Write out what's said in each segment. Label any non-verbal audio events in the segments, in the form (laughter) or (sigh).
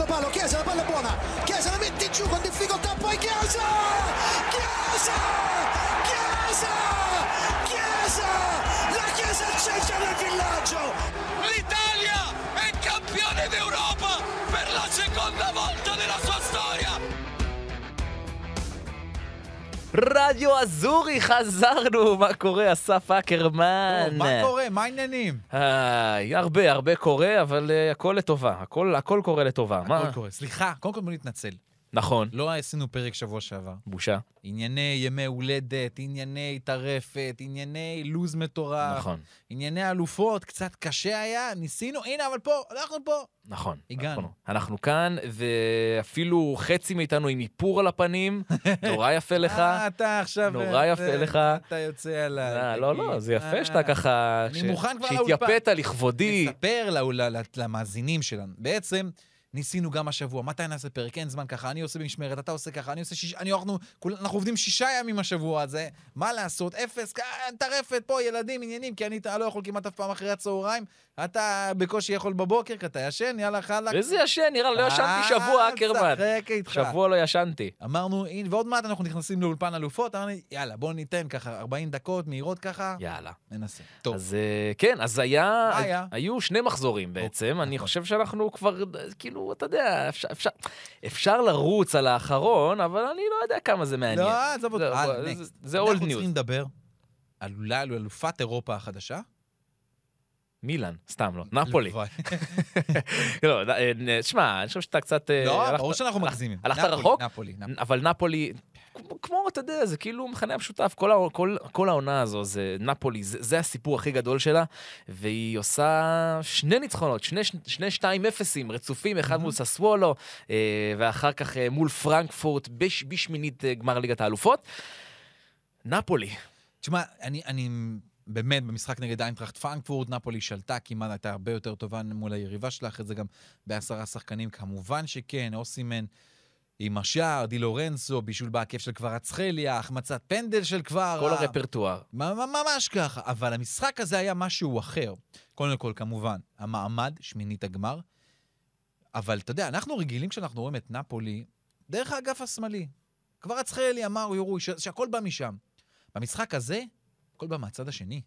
secondo palo, Chiesa, la palla è buona, Chiesa la mette giù con difficoltà, poi Chiesa! Chiesa! Chiesa! Chiesa! La Chiesa al centro del villaggio! L'Italia è campione d'Europa per la seconda volta nella sua storia! רדיו אזורי, חזרנו, מה קורה, אסף אקרמן? טוב, מה קורה? מה העניינים? איי, הרבה, הרבה קורה, אבל uh, הכל לטובה, הכל, הכל קורה לטובה. מה? הכל קורה. סליחה, קודם כל בוא נתנצל. נכון, לא עשינו פרק שבוע שעבר. בושה. ענייני ימי הולדת, ענייני טרפת, ענייני לוז מטורף, נכון, ענייני אלופות, קצת קשה היה, ניסינו, הנה, אבל פה, אנחנו פה. נכון. הגענו. אנחנו, אנחנו כאן, ואפילו חצי מאיתנו עם איפור על הפנים, (laughs) נורא יפה לך. אה, אתה עכשיו... נורא אה, יפה זה- לך. אתה יוצא עליי. אה, לא, לא. זה יפה אה, שאתה ככה... אני מוכן כבר לאולפן. שהתייפית לכבודי. נספר ל- ל- למאזינים שלנו. בעצם, ניסינו גם השבוע, מתי נעשה פרק? אין זמן ככה, אני עושה במשמרת, אתה עושה ככה, אני עושה שישה, אני, אנחנו, כול, אנחנו עובדים שישה ימים השבוע הזה, מה לעשות? אפס, כ- טרפת פה, ילדים, עניינים, כי אני לא יכול כמעט אף פעם אחרי הצהריים, אתה בקושי יכול בבוקר, כי אתה ישן, יאללה, חלאק. איזה ישן, נראה, לא ישנתי שבוע, אקרמן. אה, שחק איתך. שבוע לא ישנתי. אמרנו, הנה, ועוד מעט אנחנו נכנסים לאולפן אלופות, אמרנו, יאללה, בואו ניתן ככה 40 דקות מהירות ככה, יאללה. ננסה. טוב, אז אה, כן, אז היה, היה? היו שני מחזורים בעצם, אני נכון. חושב שאנחנו כבר, אה, כאילו, אתה יודע, אפשר, לרוץ על האחרון, אבל אני לא יודע כמה זה מעניין. לא, עזוב אותו, זה- זה- next. זה אנחנו old news. צריכים לדבר על אולי אלופת אירופה החדשה. מילאן, סתם לא, נפולי. (laughs) לא, אה, שמע, אני חושב שאתה קצת... אה, לא, ברור שאנחנו מגזימים. הלכת רחוק? נפולי, נפולי. אבל נפולי, כמו- אתה יודע, זה כאילו מכנה המשותף, כל, הע- כל, כל העונה הזו, זה נפולי, זה, זה הסיפור הכי גדול שלה, והיא עושה שני ניצחונות, שני, שני שתיים אפסים רצופים, אחד מול ססוולו, אה, ואחר כך מול פרנקפורט בש, בשמינית גמר ליגת האלופות. נפולי, תשמע, אני, אני באמת, במשחק נגד איינטראכט פרנקפורט, נפולי שלטה כמעט, הייתה הרבה יותר טובה מול היריבה שלה, אחרי זה גם בעשרה שחקנים, כמובן שכן, אוסימן עם השער, די לורנצו, בישול בעקף של כבר אצחליה, החמצת פנדל של כבר... כל הרפרטואר. ממש ככה, אבל המשחק הזה היה משהו אחר. קודם כל, כמובן, המעמד, שמינית הגמר, אבל אתה יודע, אנחנו רגילים כשאנחנו רואים את נפולי דרך האגף השמאלי. קווארצחליה, מריו רוי, ש- שהכל בא משם. במשחק הזה, הכל בא מהצד השני.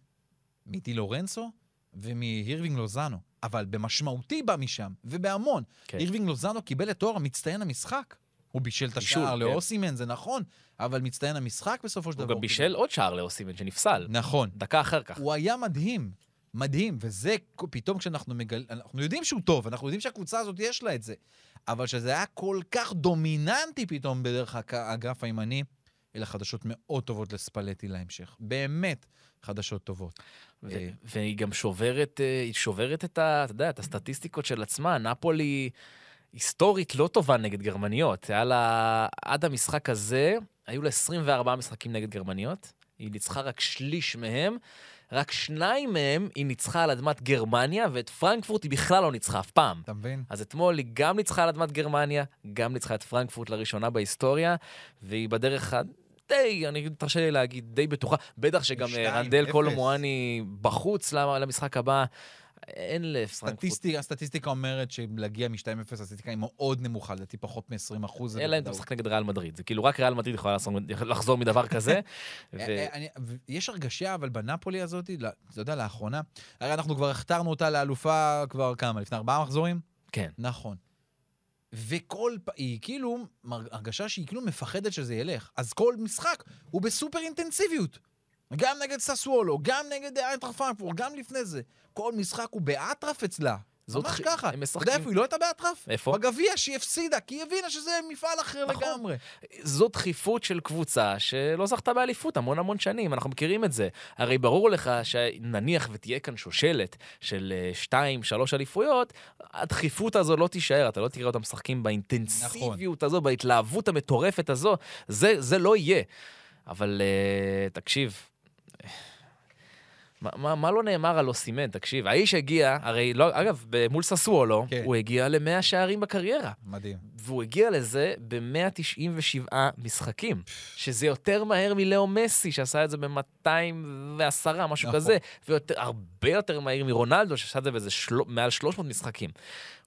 מדי לורנצו ומהירווינג לוזאנו. אבל במשמעותי בא משם, ובהמון. כן. הירווינג לוזאנו קיבל את תואר מצטיין המשחק. הוא בישל את השער כן. לאוסימן, זה נכון, אבל מצטיין המשחק בסופו של הוא דבר. גם בישל עוד שער לאוסימן שנפסל, נכון. דקה אחר כך. הוא היה מדהים, מדהים, וזה פתאום כשאנחנו מגלים, אנחנו יודעים שהוא טוב, אנחנו יודעים שהקבוצה הזאת יש לה את זה, אבל שזה היה כל כך דומיננטי פתאום בדרך האגף הימני, אלה חדשות מאוד טובות לספלטי להמשך. באמת חדשות טובות. ו- אה, והיא גם שוברת, אה, היא שוברת את, ה, אתה יודע, את הסטטיסטיקות של עצמה. נפולי היסטורית לא טובה נגד גרמניות. היה לה, עד המשחק הזה, היו לה 24 משחקים נגד גרמניות. היא ניצחה רק שליש מהם. רק שניים מהם היא ניצחה על אדמת גרמניה, ואת פרנקפורט היא בכלל לא ניצחה אף פעם. אתה מבין? אז אתמול היא גם ניצחה על אדמת גרמניה, גם ניצחה את פרנקפורט לראשונה בהיסטוריה, והיא בדרך. די, אני תרשה לי להגיד, די בטוחה. בטח שגם אה, רנדל. קולומואני בחוץ למ- למשחק הבא. אין לפרנקפורט. סטטיסטיקה, הסטטיסטיקה אומרת שלהגיע מ-2-0 הסטטיסטיקה היא מאוד נמוכה, לדעתי פחות מ-20 אחוז. אלא אם אתה משחק נגד ריאל מדריד. זה כאילו רק ריאל מדריד יכולה לחזור- מדבר כזה. (laughs) אה, אה, יש הרגשה, אבל בנפולי הזאת, לא- אתה יודע, לאחרונה, הרי אנחנו כבר הכתרנו אותה לאלופה כבר כמה, לפני ארבעה מחזורים? כן. נכון. וכל פעם, היא כאילו, הרגשה שהיא כאילו מפחדת שזה ילך. אז כל משחק הוא בסופר אינטנסיביות. גם נגד ססוולו, גם נגד איינטראכט פרנקפורט, גם לפני זה. כל משחק הוא באטרף אצלה. ממש ח- ככה. הם אתה משחקים- יודע איפה היא לא הייתה באטרף? איפה? בגביע שהיא הפסידה, כי היא הבינה שזה מפעל אחר נכון. לגמרי. זו דחיפות של קבוצה שלא זכתה באליפות המון המון שנים, אנחנו מכירים את זה. הרי ברור לך שנניח ותהיה כאן שושלת של אה, שתיים, שלוש אליפויות, הדחיפות הזו לא תישאר, אתה לא תראה אותם משחקים באינטנסיביות הזו, בהתלהבות המטורפת הזו, זה, זה לא יהיה. אבל uh, תקשיב, מה, מה, מה לא נאמר על אוסימן? תקשיב, האיש הגיע, הרי לא, אגב, מול ססוולו, כן. הוא הגיע ל-100 שערים בקריירה. מדהים. והוא הגיע לזה ב-197 משחקים, שזה יותר מהר מלאו מסי, שעשה את זה ב-210, משהו נכון. כזה, והרבה יותר מהיר מרונלדו, שעשה את זה באיזה של... מעל 300 משחקים.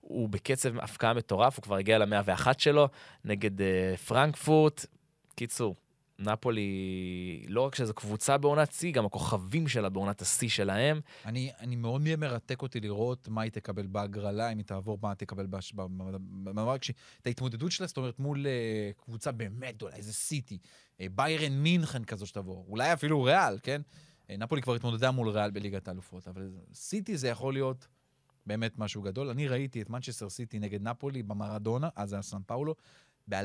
הוא בקצב הפקעה מטורף, הוא כבר הגיע ל-101 שלו, נגד uh, פרנקפורט. קיצור, נפולי, לא רק שזו קבוצה בעונת שיא, גם הכוכבים שלה בעונת השיא שלהם. אני, אני מאוד מרתק אותי לראות מה היא תקבל בהגרלה, אם היא תעבור, מה תקבל במאבק. את ההתמודדות שלה, זאת אומרת, מול אה, קבוצה באמת גדולה, איזה סיטי, אה, ביירן מינכן כזו שתבוא, אולי אפילו ריאל, כן? אה, נפולי כבר התמודדה מול ריאל בליגת האלופות, אבל סיטי זה יכול להיות באמת משהו גדול. אני ראיתי את מנצ'סטר סיטי נגד נפולי במרדונה, אז זה היה סן פאולו, ב-2012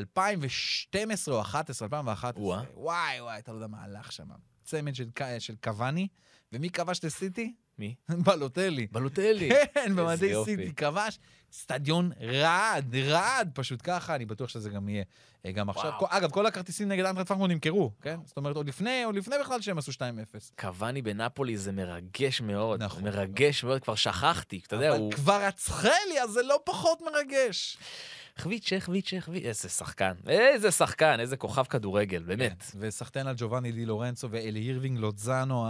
או 2011, 2011. וואה. וואי וואי, אתה לא יודע מה הלך שם. צמד של, של קוואני, ומי כבש את הסיטי? מי? (laughs) בלוטלי. בלוטלי. כן, במדי יופי. סיטי כבש. סטדיון רעד, רעד, פשוט ככה, אני בטוח שזה גם יהיה אה, גם עכשיו. וואו. כל- אגב, כל הכרטיסים נגד אנטרד פרנקפורט נמכרו, כן? זאת אומרת, עוד לפני, עוד לפני בכלל שהם עשו 2-0. קוואני בנפולי זה מרגש מאוד. נכון. מרגש מאוד, כבר שכחתי. אתה יודע, אבל הוא... כבר רצחלי, אז זה לא פחות מרגש. חביצ'ה, חביצ'ה, חביצ'ה, איזה שחקן, איזה שחקן, איזה כוכב כדורגל, באמת. כן, וסחטיין על ג'ובאני די לורנצו ואלי הירווינג לוצאנו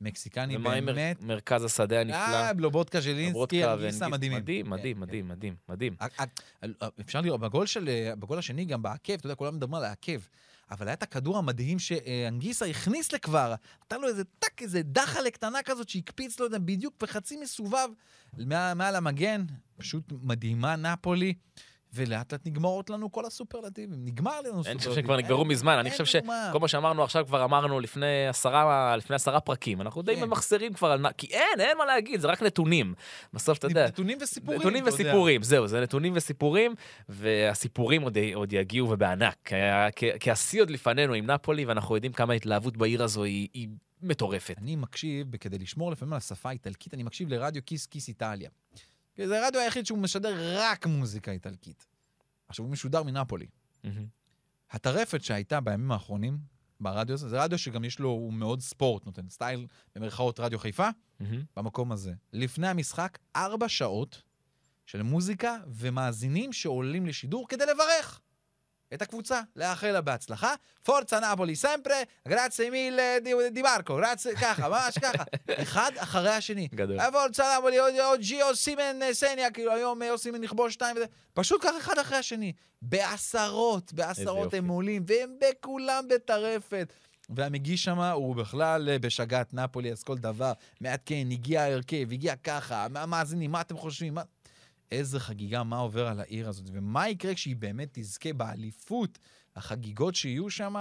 המקסיקני, ומה עם מר- באמת. מרכז השדה הנפלא? אה, לובודקה ז'לינסקי, ואנגיס- מדהימים. מדהים, מדהים, כן, מדהים, מדהים, מדהים. אה, אה, אפשר לראות, בגול, של, אה, בגול השני, גם בעקב, אתה יודע, כולם מדברים על העקב, אבל היה את הכדור המדהים שאנגיסה הכניס לקווארה, נתן לו איזה טאק, איזה דחלה קטנה כזאת שהקפיץ לו בדיוק בחצי מסובב מעל המגן, פשוט מדהימה נפולי. ולאט לאט נגמרות לנו כל הסופרלטיבים. נגמר לנו אני חושב סופרלטיבים. שכבר נגמרו מזמן, אני חושב. שכל מה שאמרנו עכשיו כבר אמרנו לפני עשרה, לפני עשרה פרקים. אנחנו די כן. ממחזרים כבר על... כי אין, אין מה להגיד, זה רק נתונים. בסוף אתה יודע. נתונים וסיפורים. נתונים. וסיפורים, זהו, זה נתונים וסיפורים, והסיפורים עוד, יגיעו ובענק. כי- השיא עוד לפנינו עם נפולי, ואנחנו יודעים כמה ההתלהבות בעיר הזו היא מטורפת. אני מקשיב, כדי לשמור לפעמים על השפה האיטלקית, אני מקשיב לרדיו כיס כיס איטליה. כי זה הרדיו היחיד שהוא משדר רק מוזיקה איטלקית. עכשיו, הוא משודר מנפולי. הטרפת שהייתה בימים האחרונים ברדיו הזה, זה רדיו שגם יש לו, הוא מאוד ספורט, נותן סטייל, במרכאות רדיו חיפה. במקום הזה. לפני המשחק, ארבע שעות של מוזיקה ומאזינים שעולים לשידור כדי לברך את הקבוצה, לאחל לה בהצלחה. פורצה נפולי סמפרה, גרציה מיל די- דיברקו, גרציה, ככה, ממש ככה. (laughs) אחד אחרי השני. גדול. פורצה נפולי, עוד- ג'יו סימן אה, סניה, כאילו היום אה, סימן נכבוש שתיים וזה. פשוט ככה אחד אחרי השני. בעשרות, בעשרות. הם עולים, והם בכולם בטרפת. והמגיש שם הוא בכלל אה, בשגעת נפולי, אז כל דבר מעדכן, הגיע ההרכב, הגיע ככה, מה המאזינים, מה אתם חושבים? מה... איזה חגיגה, מה עובר על העיר הזאת, ומה יקרה כשהיא באמת תזכה באליפות, החגיגות שיהיו שם,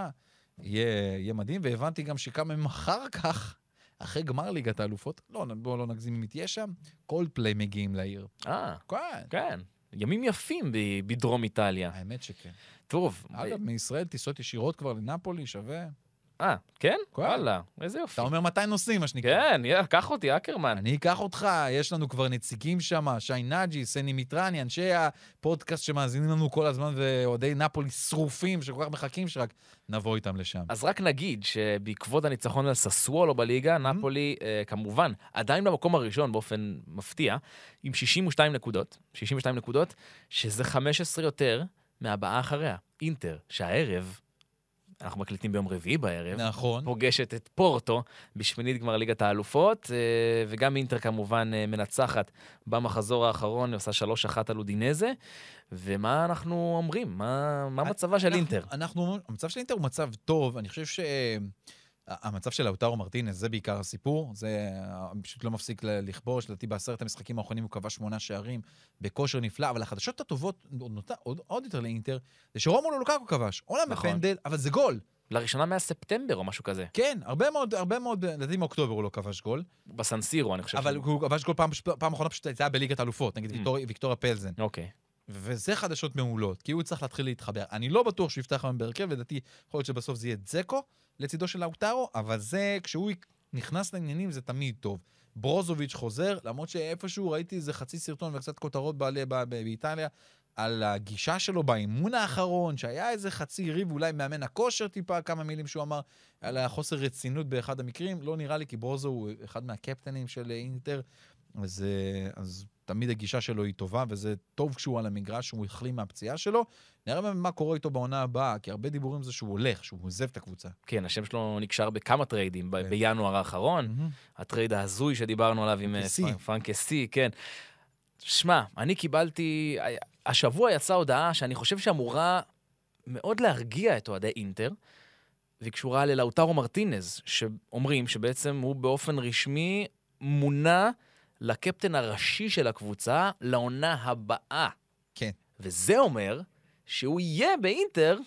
יהיה, יהיה מדהים, והבנתי גם שכמה ימים אחר כך, אחרי גמר ליגת האלופות, לא, בואו לא נגזים אם היא תהיה שם, כל פליי מגיעים לעיר. אה, כן, כן. ימים יפים ב- בדרום איטליה. האמת שכן. טוב. אגב, מישראל טיסות ישירות כבר לנפולי, שווה. אה, כן? כן. וואלה, איזה יופי. אתה אומר מתי נוסעים, מה שנקרא. כן, יאללה, קח אותי, אקרמן. אני אקח אותך, יש לנו כבר נציגים שם, שי נג'י, סני מיטרני, אנשי הפודקאסט שמאזינים לנו כל הזמן, ואוהדי נפולי שרופים, שכל כך מחכים שרק נבוא איתם לשם. אז רק נגיד שבעקבות הניצחון על ססוולו בליגה, נפולי אה, כמובן עדיין במקום הראשון באופן מפתיע, עם 62 נקודות, 62 נקודות, שזה 15 יותר מהבאה אחריה. אינטר, שהערב, אנחנו מקליטים ביום רביעי בערב, נכון. פוגשת את פורטו בשמינית גמר ליגת האלופות, אה, וגם אינטר כמובן אה, מנצחת במחזור האחרון, עושה 3-1 על אודינזה. ומה אנחנו אומרים? מה, מה מצבה של אנחנו- אינטר? אנחנו אומרים, המצב של אינטר הוא מצב טוב, אני חושב שהמצב של לאוטרו מרטינס, זה בעיקר הסיפור, זה פשוט לא מפסיק לכבוש, לדעתי בעשרת המשחקים האחרונים הוא כבש שמונה שערים בכושר נפלא, אבל החדשות הטובות, עוד, נוט- עוד, עוד יותר לאינטר, זה שרומולו לוקקו כבש, אומנם נכון. בפנדל, אבל זה גול. לראשונה מאז ספטמבר או משהו כזה. כן, הרבה מאוד, הרבה מאוד, לדעתי מאוקטובר הוא לא כבש גול, בסנסירו, אני חושב. אבל ש- הוא כבש גול פעם, פעם אחרונה פשוט הייתה בליגת האלופות, נגד Mm. ויקטור, ויקטוריה פלזן. אוקיי. וזה חדשות מעולות, כי הוא צריך להתחיל להתחבר. אני לא בטוח שהוא יפתח היום בהרכב, לדעתי, יכול להיות שבסוף זה יהיה dzeko לצידו של לאוטרו, אבל זה, כשהוא נכנס לעניינים זה תמיד טוב. ברוזוביץ' חוזר, למרות שאיפשהו ראיתי איזה חצי סרטון וקצת כותרות בעלי, ב, ב, באיטליה, על הגישה שלו באימון האחרון, שהיה איזה חצי ריב, אולי מאמן הכושר טיפה, כמה מילים שהוא אמר, על החוסר רצינות באחד המקרים. לא נראה לי, כי ברוזו הוא אחד מהקפטנים של אינטר, אז, אה, אז תמיד הגישה שלו היא טובה, וזה טוב כשהוא על המגרש, שהוא החלים מהפציעה שלו. נראה מה קורה איתו בעונה הבאה, כי הרבה דיבורים זה שהוא הולך, שהוא עוזב את הקבוצה. כן, השם שלו נקשר בכמה טריידים ב- כן. בינואר האחרון. הטרייד ההזוי שדיברנו עליו עם אה, פרנקסי. פרנק- פרנקסי, כן. שמע, אני קיבלתי... השבוע יצאה הודעה שאני חושב שאמורה מאוד להרגיע את אוהדי אינטר, והיא קשורה ללאוטרו מרטינז, שאומרים שבעצם הוא באופן רשמי מונה לקפטן הראשי של הקבוצה לעונה הבאה. כן. וזה אומר שהוא יהיה באינטר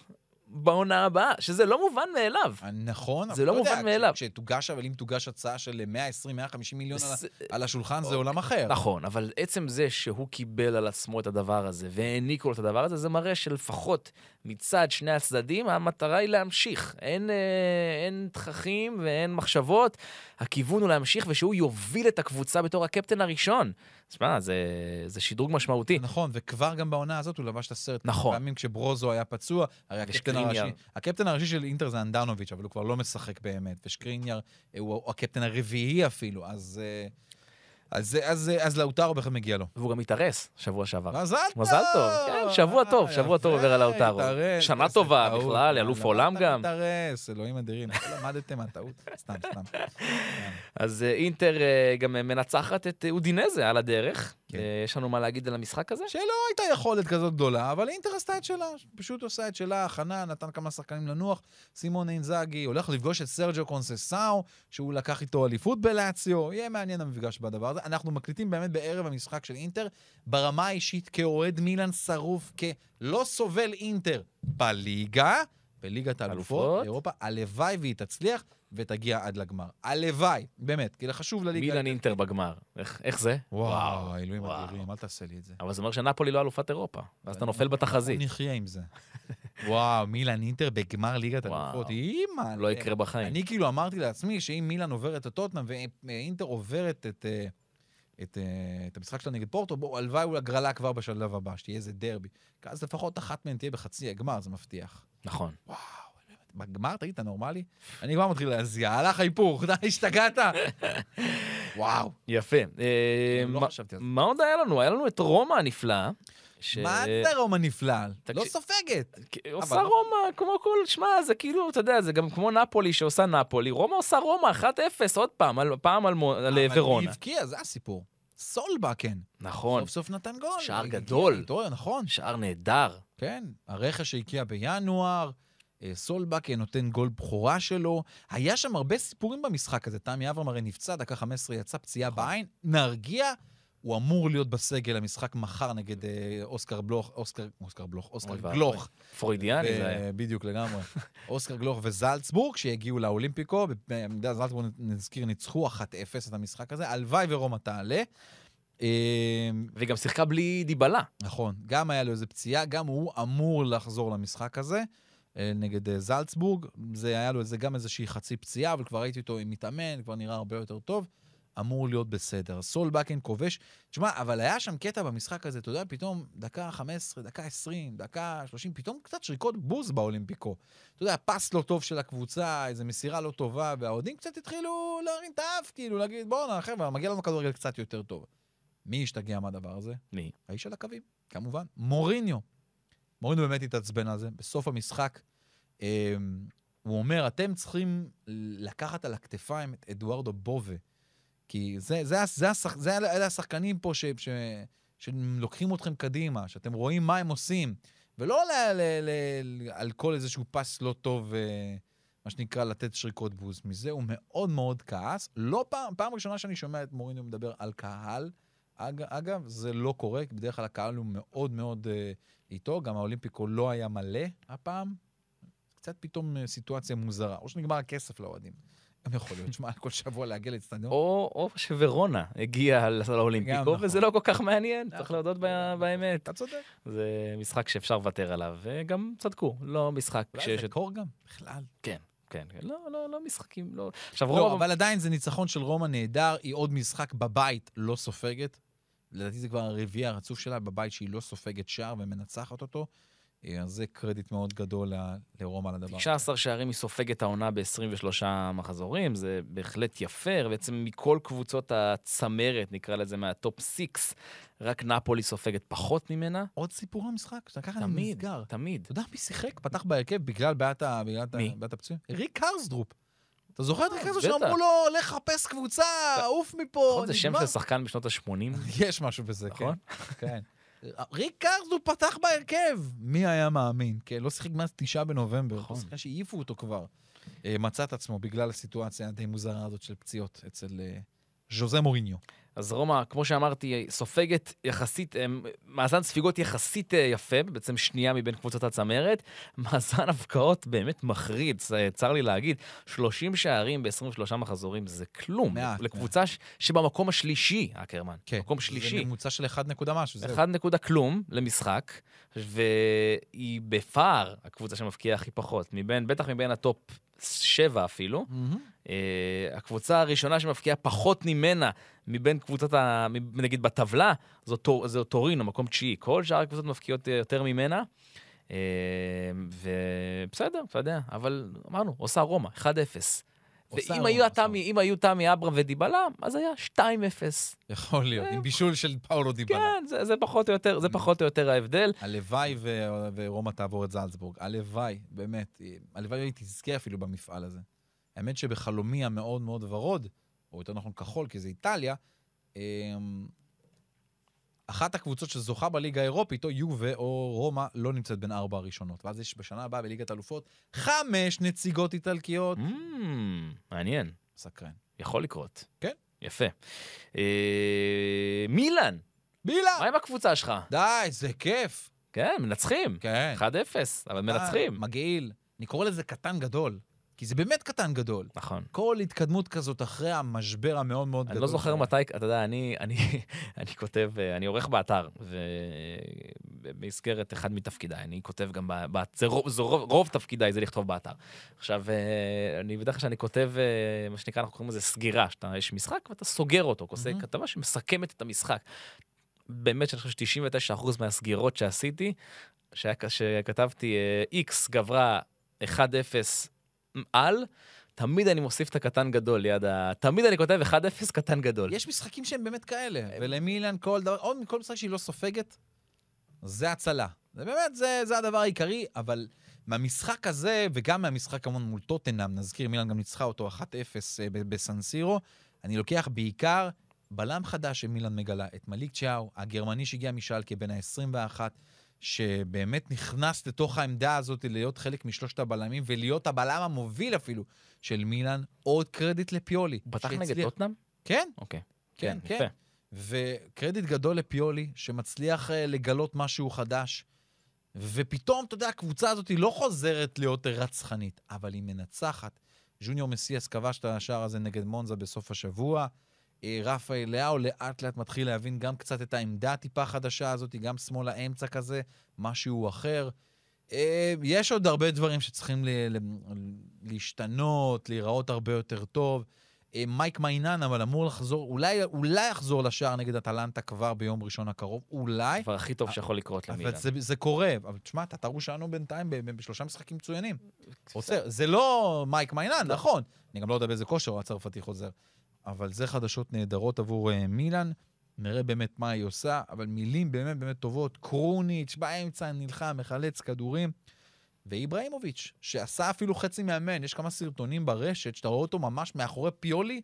בעונה הבאה, שזה לא מובן מאליו. נכון, זה אבל לא יודע, מובן מאליו. כש- כשתוגש, אבל אם תוגש הצעה של 120-150 מיליון על זה- על השולחן, זה עולם אחר. נכון, אבל עצם זה שהוא קיבל על עצמו את הדבר הזה והעניקו לו את הדבר הזה, זה מראה שלפחות מצד שני הצדדים, המטרה היא להמשיך. אין, אה, אין תככים ואין מחשבות, הכיוון הוא להמשיך ושהוא יוביל את הקבוצה בתור הקפטן הראשון. תשמע, זה, זה שדרוג משמעותי. נכון, וכבר גם בעונה הזאת הוא לבש את הסרט. נכון. פעמים כשברוזו היה פצוע, הרי הקפטן. הראשי, הקפטן הראשי של אינטר זה אנדנוביץ', אבל הוא כבר לא משחק באמת, ושקריניאר אה, הוא הקפטן הרביעי אפילו, אז... אה, אז, אז, אה, אז לאוטרו בכלל מגיע לו. והוא גם התארס שבוע שעבר. מזל טוב! מזל טוב, כן, שבוע טוב, אה, שבוע טוב עובר על לאוטרו. התארס, שנה טובה טעות. בכלל, אלוף עולם גם. מתארס, אלוהים אדירים, למדתם מהטעות? סתם, סתם. (laughs) אז אה, אינטר אה, גם מנצחת את אה, אודינזה על הדרך. כן. אה, יש לנו מה להגיד על המשחק הזה? שלא הייתה יכולת כזאת גדולה, אבל אינטר עשתה את שלה, פשוט עושה את שלה, הכנה, נתן כמה שחקנים לנוח. סימון אינזאגי הולך לפגוש את סרג'ו קונססאו, שהוא לקח איתו אליפות בלאציו, יהיה מעניין המפגש בדבר הזה. אנחנו מקליטים באמת בערב המשחק של אינטר, ברמה האישית כאוהד מילאן שרוף, כלא סובל אינטר בליגה, בליגת האלופות, אלופות. אירופה, הלוואי והיא תצליח ותגיע עד לגמר. הלוואי, באמת, כי זה חשוב לליגה. מילאן אינטר בגמר. איך, איך זה? וואו, אלוהים. אדירים, אל תעשה לי את זה. אבל זה אומר שנפולי לא אלופת אירופה. ואז אתה נופל בתחזית. נחיה עם זה. וואו, מילאן אינטר בגמר ליגת. האלופות, אימא. לא יקרה בחיים. אני כאילו אמרתי לעצמי שאם מילאן עוברת את טוטנאם ואינטר עוברת את, אה, את, אה, את המשחק שלה נגד פורטו, בואו, הלוואי הוא הגרלה כבר בשלב הבא, שתהיה איזה דרבי. אז לפחות אחת מהן תהיה בחצי הגמר, זה מבטיח. נכון. בגמר, תגיד, אתה נורמלי? אני כבר מתחיל להזיע, הלך ההיפוך, (laughs) די, השתגעת? וואו. יפה. אה, לא מה- חשבתי על זה. מה עוד היה לנו? היה לנו את רומא הנפלאה. ש- מה זה רומא נפלא? לא תקשיב- סופגת. עושה לא- רומא כמו כל, שמע, זה כאילו, אתה יודע, זה גם כמו נפולי שעושה נפולי. רומא עושה רומא 1-0, עוד פעם, פעם על על אבל ורונה. היא הבקיעה, זה הסיפור. סולבה, כן. נכון, סוף סוף נתן גול. שער גדול. התעורר, נכון. שער נהדר. כן, הרכש שהגיע בינואר, אה, סולבק נותן גול בכורה שלו. היה שם הרבה סיפורים במשחק הזה. תמי אברהם הרי נפצע, דקה 15 יצא פציעה נכון. בעין. נרגיע, הוא אמור להיות בסגל המשחק מחר נגד אה, אוסקר בלוך, אוסקר, אוסקר בלוך, אוסקר. גלוך. פרוידיאני זה היה. בדיוק לגמרי. (laughs) אוסקר גלוך וזלצבורג, שיגיעו לאולימפיקו. במידה זלצבורג, נזכיר, ניצחו 1-0 את המשחק הזה. הלוואי ורומא תעלה. אה, והיא גם שיחקה בלי דיבלה. נכון, גם היה לו איזה פציעה, גם הוא אמור לחזור למשחק הזה אה, נגד אה, זלצבורג. זה היה לו איזה, גם איזושהי חצי פציעה, אבל כבר ראיתי אותו מתאמן, כבר נראה הרבה יותר טוב. אמור להיות בסדר. סול בקן כובש. תשמע, אבל היה שם קטע במשחק הזה, אתה יודע, פתאום דקה 15, דקה 20, דקה 30, פתאום קצת שריקות בוז באולימפיקו. אתה יודע, פס לא טוב של הקבוצה, איזו מסירה לא טובה, והאוהדים קצת התחילו להרים את האף, כאילו, להגיד, בואנה, חבר'ה, מגיע לנו כדורגל קצת יותר טוב. מי השתגע מהדבר הזה? מי? האיש על הקווים, כמובן. מוריניו. מוריניו באמת התעצבן על זה. בסוף המשחק, אה, הוא אומר, אתם צריכים לקחת על הכתפיים את אדוארדו בובה. כי זה, זה, זה, זה, השח- זה, אלה השחקנים פה ש, ש, שלוקחים אתכם קדימה, שאתם רואים מה הם עושים, ולא ל, ל, ל, ל, על כל איזשהו פס לא טוב, אה, מה שנקרא, לתת שריקות בוז. מזה הוא מאוד מאוד כעס. לא פעם, פעם ראשונה שאני שומע את מוריניו מדבר על קהל. אג, אגב, זה לא קורה, כי בדרך כלל הקהל הוא מאוד מאוד אה, איתו, גם האולימפיקו לא היה מלא הפעם. קצת פתאום אה, סיטואציה מוזרה, או שנגמר הכסף לאוהדים. יכול להיות, שמע, כל שבוע להגיע לאצטדיון. או, או שוורונה הגיעה לאולימפיקו, נכון. וזה לא כל כך מעניין, צריך נכון. להודות באמת. אתה צודק. זה משחק שאפשר לוותר עליו, וגם צדקו, לא משחק אולי שיש... זה קור גם, בכלל. כן, כן, לא, לא, לא משחקים, לא... עכשיו לא, רוב... אבל עדיין זה ניצחון של רומא נהדר, היא עוד משחק בבית לא סופגת. לדעתי זה כבר הרביעי הרצוף שלה בבית שהיא לא סופגת שער ומנצחת אותו. אה, אז זה קרדיט מאוד גדול לרומא על הדבר. 19 שערים היא סופגת העונה ב-23 מחזורים, זה בהחלט יפה, בעצם מכל קבוצות הצמרת, נקרא לזה מה top 6, רק נפולי סופגת פחות ממנה. עוד סיפור? שאתה ככה תמיד, נסגר. תמיד. אתה יודע מי שיחק? פתח בהרכב בגלל בעיית הפצועים? ריק קרסדרופ. אתה זוכר את קרסדרופ בטח. שאמרו לו, לך חפש קבוצה, עוף מפה, נכון, זה שם נגמר." של שחקן בשנות ה-80. (laughs) יש משהו בזה, כן. נכון? כן. ריק קרסדרופ פתח בהרכב. מי היה מאמין? כן, לא שיחק מאז תשעה בנובמבר. נכון. אחרי שהעיפו אותו כבר. אה, מצא את עצמו בגלל הסיטואציה הדי מוזרה הזאת של פציעות אצל אה, ז'וזה מוריניו. אז רומא, כמו שאמרתי, סופגת יחסית, אה, מאזן ספיגות יחסית אה, יפה, בעצם שנייה מבין קבוצות הצמרת. (laughs) מאזן הבקעות באמת מחריד, צ- צר לי להגיד. 30 שערים ב-23 מחזורים זה כלום. מעט, לקבוצה ש- שבמקום השלישי, אקרמן. כן. מקום זה שלישי. ממוצע של 1 נקודה משהו, זהו. אחד נקודה כלום למשחק, והיא בפער הקבוצה שמבקיעה הכי פחות, מבין, בטח מבין ה top שבע אפילו. Uh, הקבוצה הראשונה שמבקיעה פחות ממנה מבין קבוצות, ה... נגיד בטבלה, זו, טור... זו טורינו, מקום תשיעי. כל שאר הקבוצות מבקיעות אה, יותר ממנה. Uh, ובסדר, אתה יודע, אבל אמרנו, עושה רומא, 1-0. ואם רומא, היו, תמי, אם היו תמי אברהם ודיבלה, אז היה 2-0. יכול להיות, עם בישול של פאולו דיבלה. כן, זה, זה, פחות או יותר, זה פחות או יותר ההבדל. הלוואי ורומא תעבור את זלצבורג. הלוואי, באמת. הלוואי היא תזכה אפילו במפעל הזה. האמת שבחלומי המאוד מאוד ורוד, או יותר נכון כחול, כי זה איטליה, אמ, אחת הקבוצות שזוכה בליגה האירופית, או יובה או רומא, לא נמצאת בין ארבע הראשונות. ואז יש בשנה הבאה בליגת האלופות חמש נציגות איטלקיות. Mm, מעניין, סקרן. יכול לקרות. כן. יפה. אה, מילאן, בילה! מה עם הקבוצה שלך? די, זה כיף. כן, מנצחים. כן. 1-0, אבל מנצחים. מגעיל. אני קורא לזה קטן גדול, כי זה באמת קטן גדול. נכון. כל התקדמות כזאת אחרי המשבר המאוד מאוד גדול. אני לא זוכר שהיה. מתי, אתה יודע, אני, אני, (laughs) אני כותב, אה, אני עורך באתר, ובמסגרת אחד מתפקידיי, אני כותב גם, ב, זה, רוב, זה רוב, רוב תפקידיי זה לכתוב באתר. עכשיו, אה, אני בדרך כלל שאני כותב, אה, מה שנקרא, אנחנו קוראים לזה סגירה, שאתה, יש משחק ואתה סוגר אותו, עושה מהמם. כתבה שמסכמת את המשחק. באמת שאני חושב ש-99% מהסגירות שעשיתי, שכתבתי X גברה 1-0 על, תמיד אני מוסיף את הקטן גדול ליד ה... תמיד אני כותב 1-0 קטן גדול. יש משחקים שהם באמת כאלה, ולמילן כל דבר, עוד מכל משחק שהיא לא סופגת, זה הצלה. זה באמת, זה, זה הדבר העיקרי, אבל מהמשחק הזה, וגם מהמשחק כמובן מול טוטנאם, נזכיר, מילן גם ניצחה אותו 1-0 אה, בסנסירו, אני לוקח בעיקר בלם חדש שמילן מגלה, את מליק צ'או, הגרמני שהגיע משלקה בן ה-21, שבאמת נכנס לתוך העמדה הזאת להיות חלק משלושת הבלמים, ולהיות הבלם המוביל אפילו של מילן, עוד קרדיט לפיולי. הוא פתח נגד טוטנאם? כן, אוקיי. כן, כן, כן. יפה. וקרדיט גדול לפיולי, שמצליח אה, לגלות משהו חדש. ופתאום, אתה יודע, הקבוצה הזאת היא לא חוזרת להיות רצחנית, אבל היא מנצחת. ז'וניור מסיאס כבש את השער הזה נגד מונזה בסוף השבוע. אה, רפאל לאהו לאט לאט מתחיל להבין גם קצת את העמדה הטיפה החדשה הזאת, גם שמאל האמצע כזה, משהו אחר. אה, יש עוד הרבה דברים שצריכים להשתנות, להיראות הרבה יותר טוב. אה, מייק מיינן, אבל אמור לחזור, אולי, אולי יחזור לשער נגד אטלנטה כבר ביום ראשון הקרוב, אולי. הדבר הכי טוב שיכול לקרות למילן. אבל זה, זה קורה, אבל תשמע, טטרו שלנו בינתיים ב- ב- בשלושה משחקים מצוינים. עוצר, זה לא מייק מיינן, נכון. אני גם לא יודע באיזה כושר הצרפתי חוזר. אבל זה חדשות נהדרות עבור uh, מילאן. נראה באמת מה היא עושה, אבל מילים באמת באמת טובות. קרוניץ' באמצע נלחם, מחלץ כדורים. ואיבראימוביץ', שעשה אפילו חצי מאמן, יש כמה סרטונים ברשת, שאתה רואה אותו ממש מאחורי פיולי,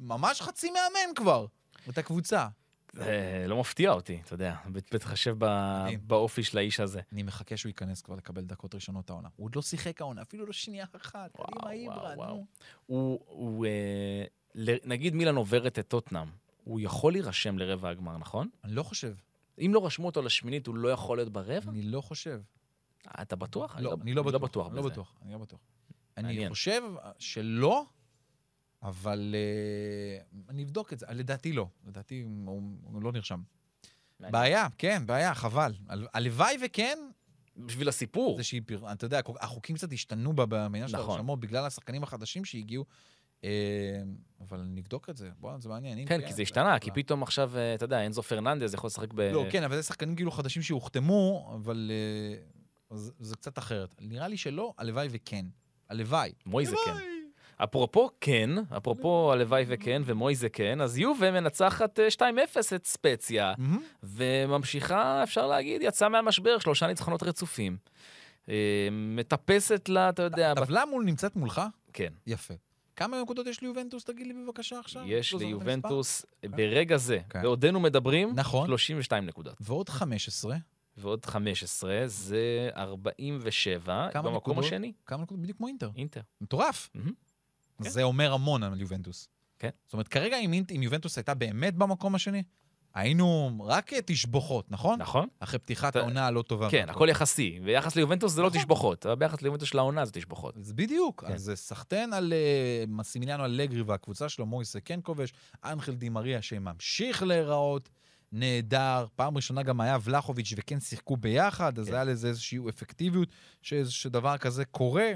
ממש חצי מאמן כבר, את הקבוצה. זה לא מפתיע אותי, אתה יודע, בהתחשב. באופי של האיש הזה. אני מחכה שהוא ייכנס כבר לקבל דקות ראשונות העונה. הוא עוד לא שיחק העונה, אפילו לא שנייה אחת. וואו, וואו, וואו. הוא, אה, נגיד מילן עוברת את טוטנאם, הוא יכול להירשם לרבע הגמר, נכון? אני לא חושב. אם לא רשמו אותו לשמינית, הוא לא יכול להיות ברבע? אני לא חושב. אתה בטוח? לא, אני לא בטוח. אני לא בזה. בטוח. אני לא בטוח. אני מעניין. חושב שלא, אבל אה, אני אבדוק את זה. לדעתי לא. לדעתי הוא הוא לא נרשם. בעיה, כן, בעיה, חבל. הל- הלוואי וכן, בשביל הסיפור. זה שהיא. אתה יודע, החוקים קצת השתנו בעניין של נכון. ההרשמות בגלל השחקנים החדשים שהגיעו. אה, אבל נבדוק את זה. בוא, זה מעניין. כן, כי זה השתנה, כי פתאום עכשיו, אה, אתה יודע, אנזו פרננדז יכול לשחק ב... לא, כן, אבל זה שחקנים כאילו חדשים שהוחתמו, אבל אה, זה- קצת אחרת. נראה לי שלא, הלוואי וכן. הלוואי. מויזה כן. אפרופו כן, אפרופו הלוואי וכן ומויזה כן, אז יובה מנצחת אה, 2-0 את ספציה. וממשיכה, אפשר להגיד, יצאה מהמשבר, שלושה ניצחונות רצופים. אה, מטפסת לה, אתה יודע, הטבלה מול נמצאת מולך? כן. יפה. כמה נקודות יש ליובנטוס, תגיד לי בבקשה עכשיו? יש לא? ליובנטוס ברגע זה, כן. בעודנו מדברים, נכון. 32 נקודות. ועוד 15. ועוד 15, זה 47, כמה במקום נקודות? השני, כמה נקודות? בדיוק כמו אינטר. אינטר. מטורף. מהמם. כן. זה אומר המון על יובנטוס. כן. זאת אומרת, כרגע אם יובנטוס הייתה באמת במקום השני, היינו רק אה, תשבוכות, נכון? נכון? אחרי פתיחת אתה- העונה הלא טובה. כן. הכל יחסי. ביחס ליובנטוס זה לא נכון. תשבוכות, אבל ביחס ליובנטוס של העונה זה תשבוכות. אז בדיוק, כן. אז זה סחטיין על אה, מסימיליאנו אלגרי והקבוצה שלו, מויסה כן כובש, אנחל די מריה שממשיך להיראות נהדר. פעם ראשונה גם היה ולחוביץ' וכן שיחקו ביחד, אז כן. היה לזה איזושהי אפקטיביות שדבר כזה קורה.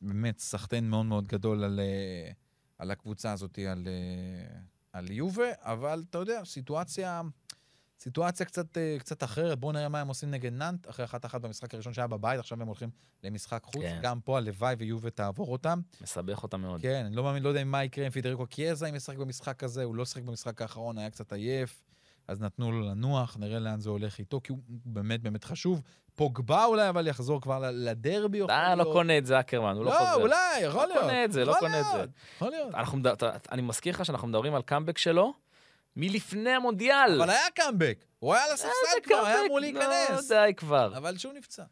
באמת, סחטיין מאוד מאוד גדול על, אה, על הקבוצה הזאת, על, אה, על יובה, אבל אתה יודע, סיטואציה... סיטואציה קצת, אה, קצת אחרת, בואו נראה מה הם עושים נגד נאנט, אחרי אחת אחת במשחק הראשון שהיה בבית, עכשיו הם הולכים למשחק חוץ. כן. גם פה הלוואי ויובה תעבור אותם. מסבך אותה מאוד. כן, אני לא מאמין, לא יודע מה יקרה עם פידריקו קיאזה אם ישחק במשחק הזה, הוא לא שיחק במשחק האחרון, היה קצת עייף, אז נתנו לו לנוח, נראה לאן זה הולך איתו, כי הוא באמת באמת חשוב. פוגבה אולי, אבל יחזור כבר לדרבי, יכול אתה להיות. לא קונה את זה, אקרמן, הוא לא לא, חוזר. אולי, יכול לא להיות. קונה את זה, לא קונה את זה. יכול להיות. אני מזכיר לך שאנחנו מדברים על קאמבק שלו מלפני המונדיאל. אבל היה קאמבק, הוא היה על הספסל כבר, היה? אמור להיכנס. לא, די כבר. אבל שהוא נפצע.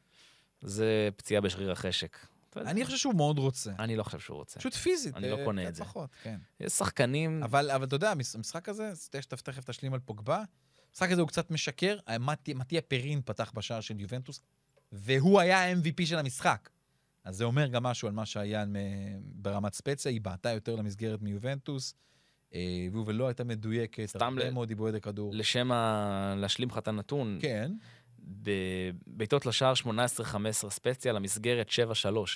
זה פציעה בשריר החשק. אני חושב שהוא מאוד רוצה. אני לא חושב שהוא רוצה. פשוט פיזית. אני לא אה, קונה את זה. פחות, כן. יש שחקנים... אבל, אבל אתה יודע, המש- המשחק הזה, אז תכף תשלים על פוגבה, המשחק הזה הוא קצת משקר. אה, מתיה פרין פתח בשער של יובנטוס, והוא היה ה-MVP של המשחק. אז זה אומר גם משהו על מה שהיה ברמת ספציה, היא בעטה יותר למסגרת מיובנטוס, אה, ויובל לא הייתה מדויקת, סתם הרבה ל- מאוד עיבודי כדור. לשם ה... להשלים לך את הנתון, כן, בבעיטות לשער 18-15 ספציה, למסגרת 7-3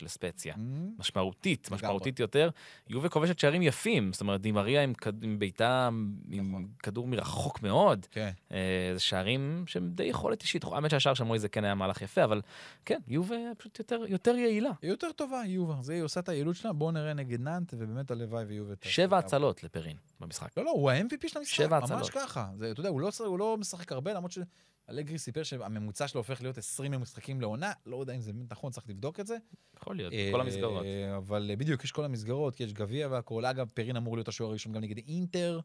לספציה. Mm, משמעותית. משמעותית יותר. יובה כובשת שערים יפים, זאת אומרת, דימריה עם, כד- עם בעיטה, עם נכון. כדור מרחוק מאוד. כן. אה, זה שערים שהם די יכולת אישית. האמת שהשער של מויזה כן היה מהלך יפה, אבל כן, יובה פשוט יותר, יותר יעילה. היא יותר טובה, יובה. זה היא עושה את היעילות שלה, בואו נראה נגד נאנט, ובאמת הלוואי ויובה. שבע. הצלות לפרין במשחק. לא, לא, הוא ה-MVP של המשחק, שבע ממש הצלות. ככה. זה, אתה יודע, הוא לא, הוא לא משחק הרבה, למרות שאלגרי סיפר שהממוצע שלו הופך להיות 20 משחקים לעונה, לא יודע אם זה נכון, צריך לבדוק את זה. יכול להיות, בכל המסגרות. אה, אבל אה, בדיוק, יש כל המסגרות, כי יש גביע והכול. אגב, פרין אמור להיות השוער הראשון גם נגד אינטר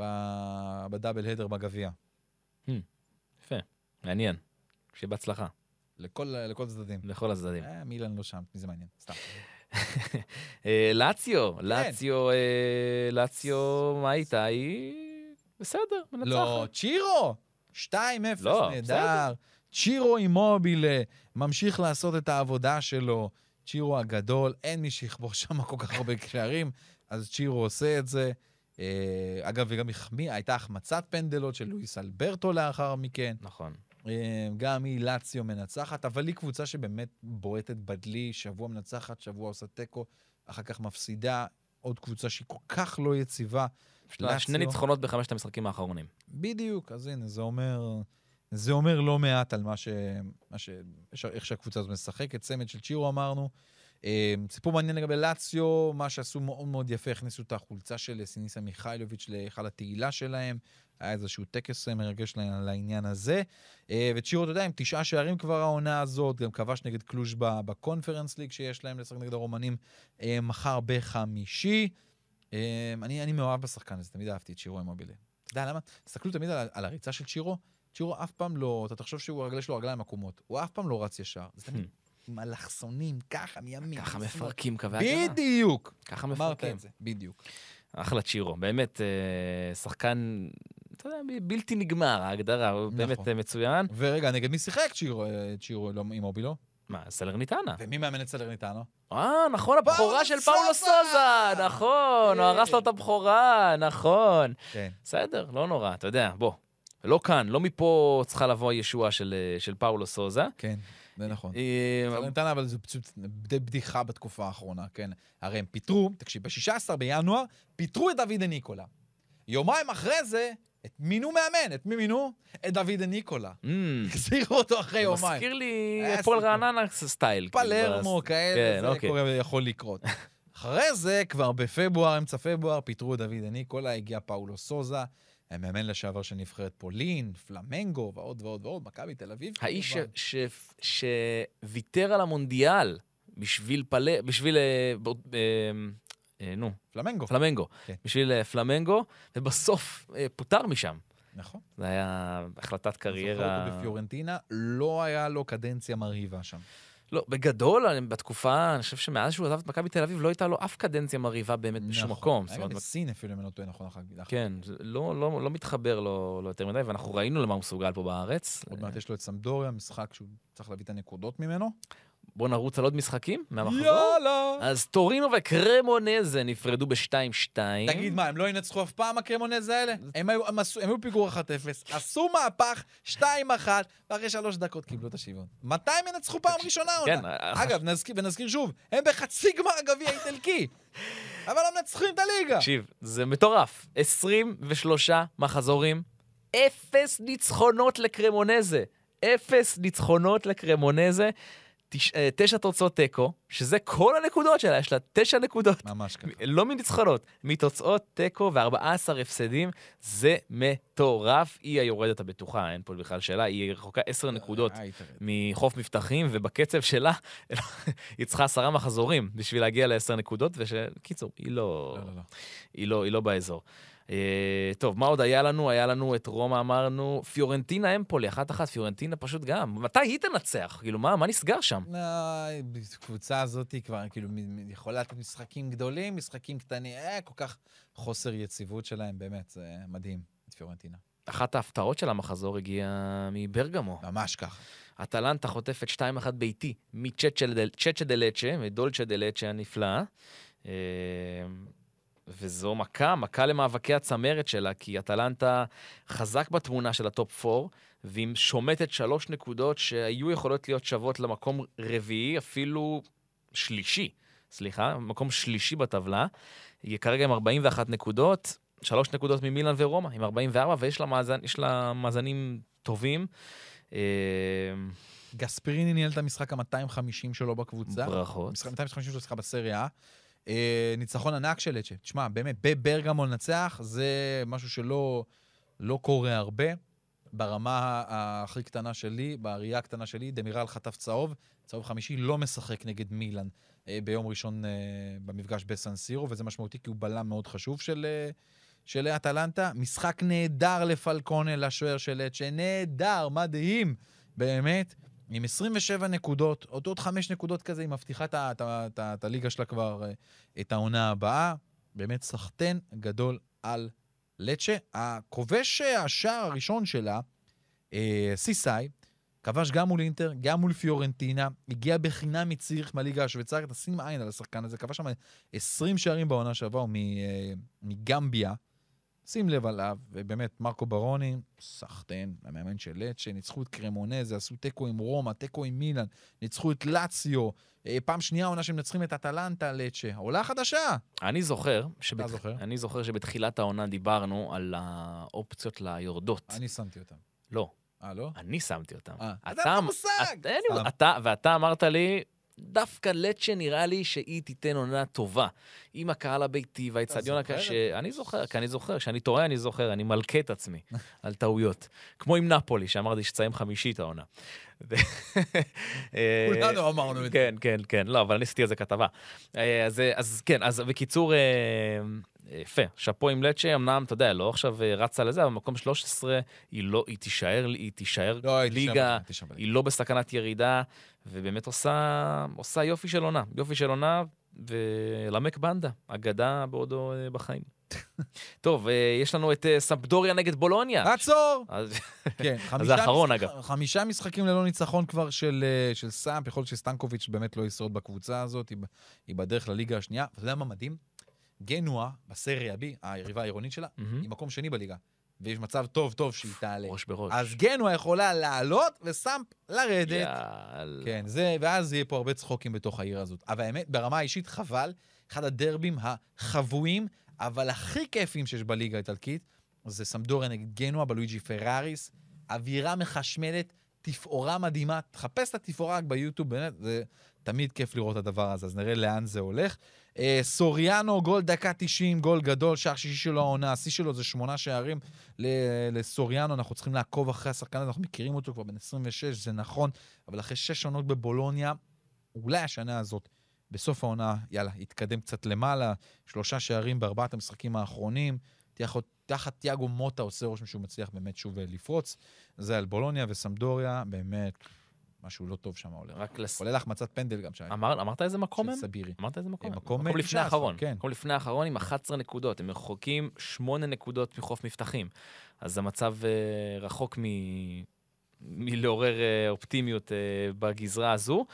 ב- בדאבל הדר בגביע. יפה, מעניין. שיהיה בהצלחה, לכל, לכל הצדדים. לכל הצדדים. אה, מילן לא שם, זה מעניין? סתם. אה, לאציו, כן. לאציו, אה, לאציו, מה איתה? היא בסדר, מנצחת. לא, צ'ירו! 2-0, לא, נהדר. צ'ירו אימובילה ממשיך לעשות את העבודה שלו. צ'ירו הגדול, אין מי שיכבוש שם כל כך הרבה שערים, אז צ'ירו עושה את זה. אה, אגב, וגם החמיא, הייתה החמצת פנדלות של לואיס אלברטו לאחר מכן. נכון. אה, גם היא לאציו מנצחת, אבל היא קבוצה שבאמת בועטת בדלי, שבוע מנצחת, שבוע עושה תיקו, אחר כך מפסידה. עוד קבוצה שהיא כל כך לא יציבה. יש לה שני ניצחונות בחמשת המשחקים האחרונים. בדיוק, אז הנה, זה אומר, זה אומר לא מעט על מה ש... מה ש... ש- איך שהקבוצה הזאת משחקת. צמד של צ'ירו אמרנו. אה, סיפור מעניין לגבי לאציו, מה שעשו מאוד מאוד יפה, הכניסו את החולצה של סיניסה מיכאילוביץ' להיכל התהילה שלהם. היה איזשהו טקס אה, מרגש לעניין- הזה. אה, וצ'ירו, אתה יודע, עם תשעה שערים כבר העונה הזאת, גם כבש נגד קלוז' ב- בקונפרנס ליג שיש להם לשחק נגד הרומנים אה, מחר בחמישי. אני, אני מאוהב בשחקן הזה, תמיד אהבתי את צ'ירו אימובילה. אתה יודע למה? תסתכלו תמיד על, על הריצה של צ'ירו, צ'ירו אף פעם לא, אתה תחשוב שהוא הרגלי שלו רגליים עקומות, הוא אף פעם לא רץ ישר. זה תמיד עם אלכסונים, ככה, מימין. ככה. מפרקים קווי הגנה. בדיוק. ככה אמרת מפרקים. את זה, בדיוק. אחלה צ'ירו, באמת שחקן, אתה יודע, בלתי נגמר ההגדרה, הוא נכון. באמת אה, מצוין. ורגע, נגד מי שיחק צ'ירו, אה, לא, אימובילה? מה, סלרניטנה. ומי מאמן את סלרניטנה? אה, נכון, הבכורה של פאולו סוזה! נכון, הוא הרס לו את הבכורה, נכון. כן. בסדר, לא נורא, אתה יודע, בוא. לא כאן, לא מפה צריכה לבוא הישועה של, אה, של פאולו סוזה. כן. זה נכון. סלרניטנה, אבל זה פשוט די בדיחה בתקופה האחרונה, כן. הרי הם פיטרו, תקשיב, ב-16 בינואר, פיטרו את דוד ניקולה. יומיים אחרי זה, את מינו מאמן, את מי מינו? את דוד ניקולה. אמ, (laughs) החזירו אותו אחרי יומיים. מזכיר לי הפועל סיפור. רעננה style. כאילו, פלרמו, כאלה, כן, זה אוקיי. קורה ויכול לקרות. (laughs) אחרי זה, כבר בפברואר, אמצע פברואר, פיטרו את דוד ניקולה, הגיע פאולו סוזה, המאמן לשעבר של נבחרת פולין, פלמנגו, ועוד ועוד ועוד, מכבי תל אביב. האיש שוויתר על המונדיאל בשביל פלא, בשביל, אה, אה, אה, נו, פלמנגו. פלמנגו. כן. בשביל אה, פלמנגו, ובסוף אה, פוטר משם. נכון. זה היה החלטת זוכר קריירה... אותו בפיורנטינה, לא היה לו קדנציה מרהיבה שם. לא, בגדול, בתקופה, אני חושב שמאז שהוא עזב את מכבי תל אביב, לא הייתה לו אף קדנציה מרהיבה באמת בשום נכון. מקום. היה גם בסין אפילו, אם אני לא טועה, נכון, אחר כך. כן, לא, לא, לא מתחבר לו, לו יותר מדי, ואנחנו ראינו למה הוא מסוגל פה בארץ. עוד מעט יש לו את סמדוריה, משחק שהוא צריך להביא את הנקודות ממנו. בואו נרוץ על עוד משחקים מהמחזור. יאללה! אז טורינו וקרמונזה נפרדו ב-2-2. תגיד, מה, הם לא ינצחו אף פעם, הקרמונז האלה? הם היו- הם עשו- הם היו פיגור 1-0, עשו מהפך, 2-1, ואחרי שלוש דקות קיבלו את השוויון. מתי הם ינצחו פעם ראשונה כן, עונה? אה, אגב, נזכיר- ונזכיר שוב, הם בחצי גמר הגביע האיטלקי, (laughs) אבל הם מנצחים את הליגה. תקשיב, זה מטורף. 23 מחזורים, אפס ניצחונות לקרמונזה. אפס ניצחונות לקרמונזה. תש... אה, תשע תוצאות תיקו, שזה כל הנקודות שלה, יש לה תשע נקודות. ממש ככה. לא מניצחונות, מתוצאות תיקו ו-14 הפסדים, זה מטורף. היא היורדת הבטוחה, אין פה בכלל שאלה, היא רחוקה 10 נקודות אה, היא תרד. מחוף מבטחים, ובקצב שלה, (laughs) היא צריכה עשרה מחזורים בשביל להגיע לעשר נקודות, וקיצור, היא לא, לא, לא, לא. היא לא, היא לא באזור. אה, טוב, מה עוד היה לנו? היה לנו את רומא, אמרנו, פיורנטינה אמפולי, אחת אחת, פיורנטינה פשוט גם. מתי היא תנצח? כאילו, מה, מה נסגר שם? אה, הקבוצה הזאת היא כבר, כאילו, יכולה לתת משחקים גדולים, משחקים קטנים, אה, כל כך חוסר יציבות שלהם, באמת, זה מדהים, את פיורנטינה. אחת ההפתעות של המחזור הגיעה מברגמו. ממש ככה. אטלנטה חוטפת 2-1 ביתי מצ'צ'ה צ'צ'ה דלצ'ה, מדולצ'ה דלצ'ה הנפלאה. וזו מכה, מכה למאבקי הצמרת שלה, כי אטלנטה חזק בתמונה של ה top 4, והיא שומטת שלוש נקודות שהיו יכולות להיות שוות למקום רביעי, אפילו שלישי, סליחה, מקום שלישי בטבלה. היא כרגע עם 41 נקודות, שלוש נקודות ממילאן ורומא, עם 44, ויש לה, מאזן, לה מאזנים טובים. אה, גספריני ניהל את המשחק ה-250 שלו בקבוצה. ברכות. משחק 250 שלו, סליחה, בסריה. אה, ניצחון ענק של אצ'ה. תשמע, באמת, בברגמו לנצח זה משהו שלא לא קורה הרבה. ברמה הכי קטנה שלי, בראייה הקטנה שלי, דמירל חטף צהוב, צהוב חמישי לא משחק נגד מילאן אה, ביום ראשון אה, במפגש בסן סירו, וזה משמעותי כי הוא בלם מאוד חשוב של, אה, של אטלנטה. משחק נהדר לפלקונה, לשוער של אצ'ה, נהדר, מדהים, באמת. עם 27 נקודות, עוד עוד 5 נקודות כזה, היא מבטיחה את הליגה שלה כבר, אה, את העונה הבאה. באמת סחטיין גדול על לצ'ה. הכובש אה, השער הראשון שלה, אה, סיסאי, כבש גם מול אינטר, גם מול פיורנטינה, הגיע בחינם מציריך מהליגה השוויצרית, תשים עין על השחקן הזה, כבש שם 20 שערים בעונה שעברה, הוא אה, מגמביה. שים לב עליו, ובאמת, מרקו ברוני, סחטיין, המאמן של לצ'ה, ניצחו את קרמונזה, עשו תיקו עם רומא, תיקו עם מילאן, ניצחו את לאציו, אה, פעם שנייה עונה שהם מנצחים את אטלנטה, לצ'ה, עולה חדשה. אני זוכר, שבת... אתה זוכר? אני זוכר שבתחילת העונה דיברנו על האופציות ליורדות. אני שמתי אותם. לא, אה, לא? אני שמתי אותם. אה, אתה- אין לך מושג! את- אין לי- סתם. אתה, ואתה אמרת לי, דווקא לצ'ה נראה לי שהיא תיתן עונה טובה. עם הקהל הביתי והאיצטדיון זוכר הקשה. אני זוכר, כי אני זוכר, כשאני טועה אני זוכר, אני מלכה את עצמי (laughs) על טעויות. כמו עם נפולי, שאמרתי שתסיים חמישית העונה. (laughs) אה, כולנו אמרנו את זה. כן, כן, כן, לא, אבל אני עשיתי על זה כתבה. אה, אז, אה, אז כן, אז בקיצור, יפה, שאפו עם לצ'ה, אמנם, אתה יודע, לא עכשיו רצה לזה, אבל במקום 13, היא לא, היא תישאר, היא תישאר לא, ליגה, בליגה. היא לא בסכנת ירידה, ובאמת עושה, עושה יופי של עונה, יופי של עונה, ולמק בנדה, אגדה בעודו בחיים. (laughs) טוב, אה, יש לנו את אה, סמפדוריה נגד בולוניה. עצור! כן, (laughs) חמישה האחרון, אגב. חמישה משחקים ללא ניצחון כבר של, אה, של סאמפ, יכול להיות שסטנקוביץ' באמת לא ישרוד בקבוצה הזאת, היא, היא בדרך לליגה השנייה. אתה יודע מה מדהים? גנואה, בסריה B, היריבה העירונית שלה. היא מקום שני בליגה. ויש מצב טוב טוב שהיא תעלה. ראש בראש. אז גנוע יכולה לעלות וסאמפ לרדת. יאללה. כן, זה, ואז יהיה פה הרבה צחוקים בתוך העיר הזאת. אבל האמת, ברמה האישית, חבל, אחד הדרבים החבויים, אבל הכי כיפים שיש בליגה האיטלקית, זה סמדוריה נגד גנוע בלואיג'י פראריס. אווירה מחשמלת, תפאורה מדהימה. תחפש את התפאורה רק ביוטיוב, באמת, זה תמיד כיף לראות את הדבר הזה, אז נראה לאן זה הולך. אה, סוריאנו, גול דקה 90, גול גדול, שער שישי שלו העונה, השיא שלו זה שמונה שערים לסוריאנו, אנחנו צריכים לעקוב אחרי השחקן הזה, אנחנו מכירים אותו כבר בן 26, זה נכון, אבל אחרי שש עונות בבולוניה, אולי השנה הזאת, בסוף העונה, יאללה, יתקדם קצת למעלה, שלושה שערים בארבעת המשחקים האחרונים, תחת, תיאגו מוטה עושה רושם שהוא מצליח באמת שוב אה, לפרוץ. זה על בולוניה וסמדוריה, באמת, משהו לא טוב שם הולך. רק לס... כולל החמצת פנדל גם שהיה. אמר, אמרת איזה מקום הם? של סבירי. אמרת איזה מקום? אה, הם? מקום מקום לפני 19, האחרון. כן. מקום לפני האחרון עם 11 נקודות. הם רחוקים 8 נקודות מחוף מבטחים. אז המצב אה, רחוק מ... מלעורר אה, אופטימיות אה, בגזרה הזו.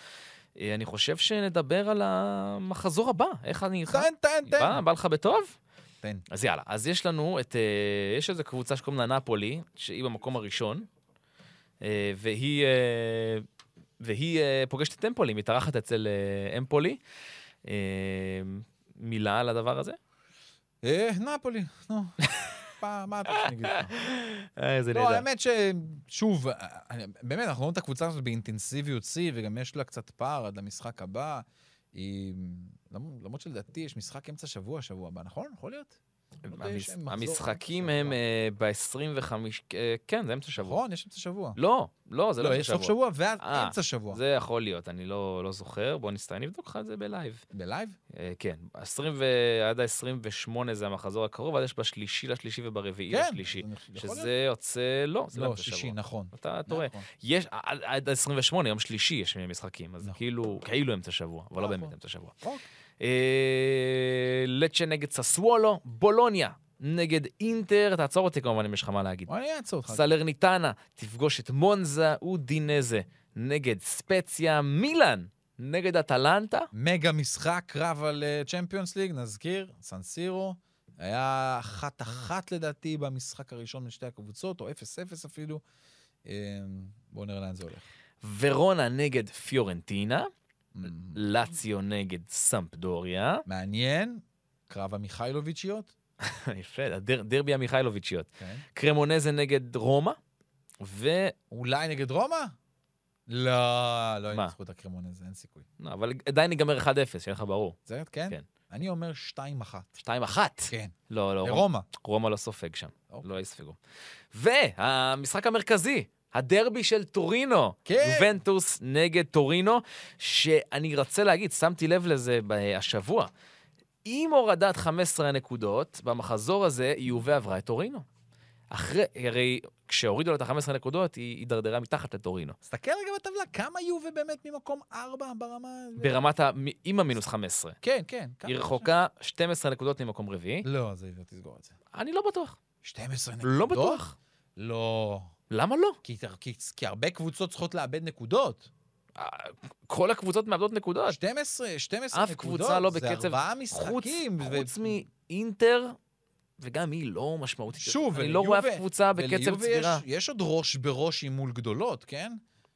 אה, אני חושב שנדבר על המחזור הבא. איך אני... תן, תן, תן. בא, בא לך בטוב? תן. אז יאללה, אז יש לנו את, אה, יש איזו קבוצה שקוראים לה נפולי, שהיא במקום הראשון, אה, והיא, והיא פוגשת את אמפולי, מתארחת אצל אמפולי. מילה על הדבר הזה? נפולי, נו. (laughs) מה מה אתה רוצה שאני אגיד לך? אה, איזה לא, נהדר. האמת ששוב, אני- באמת, אנחנו רואים את הקבוצה הזאת באינטנסיביות שיא, וגם יש לה קצת פער עד למשחק הבא. היא... למ- למרות שלדעתי יש משחק אמצע שבוע, שבוע הבא, נכון? יכול להיות? לא המש- המשחקים הם שבוע. ב-25, כן, זה אמצע שבוע. נכון, יש אמצע שבוע. לא, לא, זה לא לא, אמצע יש סוף שבוע. שבוע ואז אה, אמצע שבוע. זה יכול להיות, אני לא לא זוכר. בוא נסתכל, אני אבדוק לך את זה ב live. ב live? אה, כן, 20 ו... עד ה-28 זה המחזור הקרוב, אז יש בשלישי לשלישי וברביעי כן. לשלישי. שזה יוצא, לא, זה לא לא, אמצע שישי, שבוע. נכון. אתה טועה. נכון. יש, עד- עד ה-28, יום שלישי יש משחקים, אז נכון. כאילו, כאילו אמצע שבוע, אבל לא נכון. באמת אמצע שבוע. אוקיי. אה, לצ'ה נגד ססוולו, בולוניה נגד אינטר, תעצור אותי כמובן אם יש לך מה להגיד. אני אעצור אותך. סלרניטנה תפגוש את מונזה אודינזה נגד ספציה, מילאן נגד אטלנטה. מגה משחק, קרב על צ'מפיונס ליג, נזכיר, סנסירו. היה אחת-אחת לדעתי במשחק הראשון משתי הקבוצות, או 0-0 אפילו. אה, בואו נראה לאן זה הולך. ורונה נגד פיורנטינה, לאציו נגד סמפדוריה. מעניין, קרב המיכאילוביצ'יות. (laughs) יפה, הדר, דרבי המיכאילוביצ'יות. כן. קרמונזה נגד רומא, ו... אולי נגד רומא? לא, לא? ינצחו את הקרמון הזה, אין סיכוי. לא, אבל עדיין ייגמר 1-0, שיהיה לך ברור. זה כן? כן. אני אומר 2-1. 2-1. כן. לא, לא, רומא, לרומא. רומא לא סופג שם. אוקיי. לא יספגו. והמשחק המרכזי, הדרבי של טורינו. כן. יובנטוס נגד טורינו, שאני רוצה להגיד, שמתי לב לזה השבוע. עם הורדת 15 הנקודות, במחזור הזה, יובה עברה את טורינו. אחרי, הרי כשהורידו לו את ה-15 נקודות, היא הידרדרה מתחת לטורינו. תסתכל רגע בטבלה, כמה יובה באמת ממקום 4 ברמה... ברמת ה... עם המינוס 15. כן, כן. היא רחוקה 12 נקודות ממקום רביעי. לא, זה לא תסגור את זה. אני לא בטוח. 12 נקודות? לא בטוח. לא. למה לא? כי, כי, כי הרבה קבוצות צריכות לאבד נקודות. אה, כל הקבוצות מאבדות נקודות. 12, 12 אף נקודות, קבוצה לא זה בקצב... ארבעה חוץ, משחקים. ו- חוץ מאינטר, וגם היא לא משמעותית. שוב, אני לא רואה אף קבוצה בקצב צבירה. יש, יש עוד ראש בראש עם מול גדולות, כן?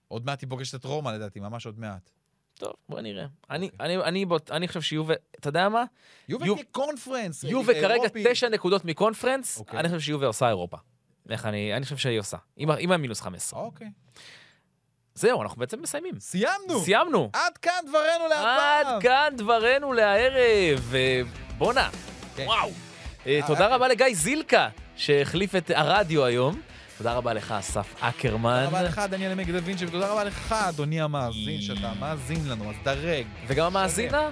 עוד מעט היא פוגשת את רומא לדעתי, ממש עוד מעט. טוב, בוא נראה. אני, אוקיי. אני, אני, אני חושב שיובה, אתה יודע מה? יובה יוב- כקונפרנס. יובה כרגע. תשע נקודות מקונפרנס, אוקיי. אני חושב שיובה עושה אירופה. איך אני, אני חושב שהיא עושה. עם, עם המינוס 15. אוקיי. זהו, אנחנו בעצם מסיימים. סיימנו! סיימנו. עד כאן דברנו להפעם. עד כאן דברנו להערב. אה, בואנה, כן. וואו. אה, אה, תודה. רבה לגיא זילקה, שהחליף את הרדיו היום. תודה רבה לך, אסף אקרמן. תודה רבה לך, דניאל עמק דה וינצ'י, ותודה רבה לך, אדוני המאזין, שאתה מאזין לנו, אז דרג. וגם המאזינה?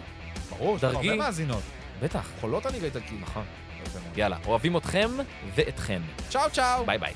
ברור, יש. הרבה מאזינות. בטח. חולות הליגה האיטלקית. נכון. יאללה, אוהבים אתכם ואתכן. צ'או צ'או. ביי ביי.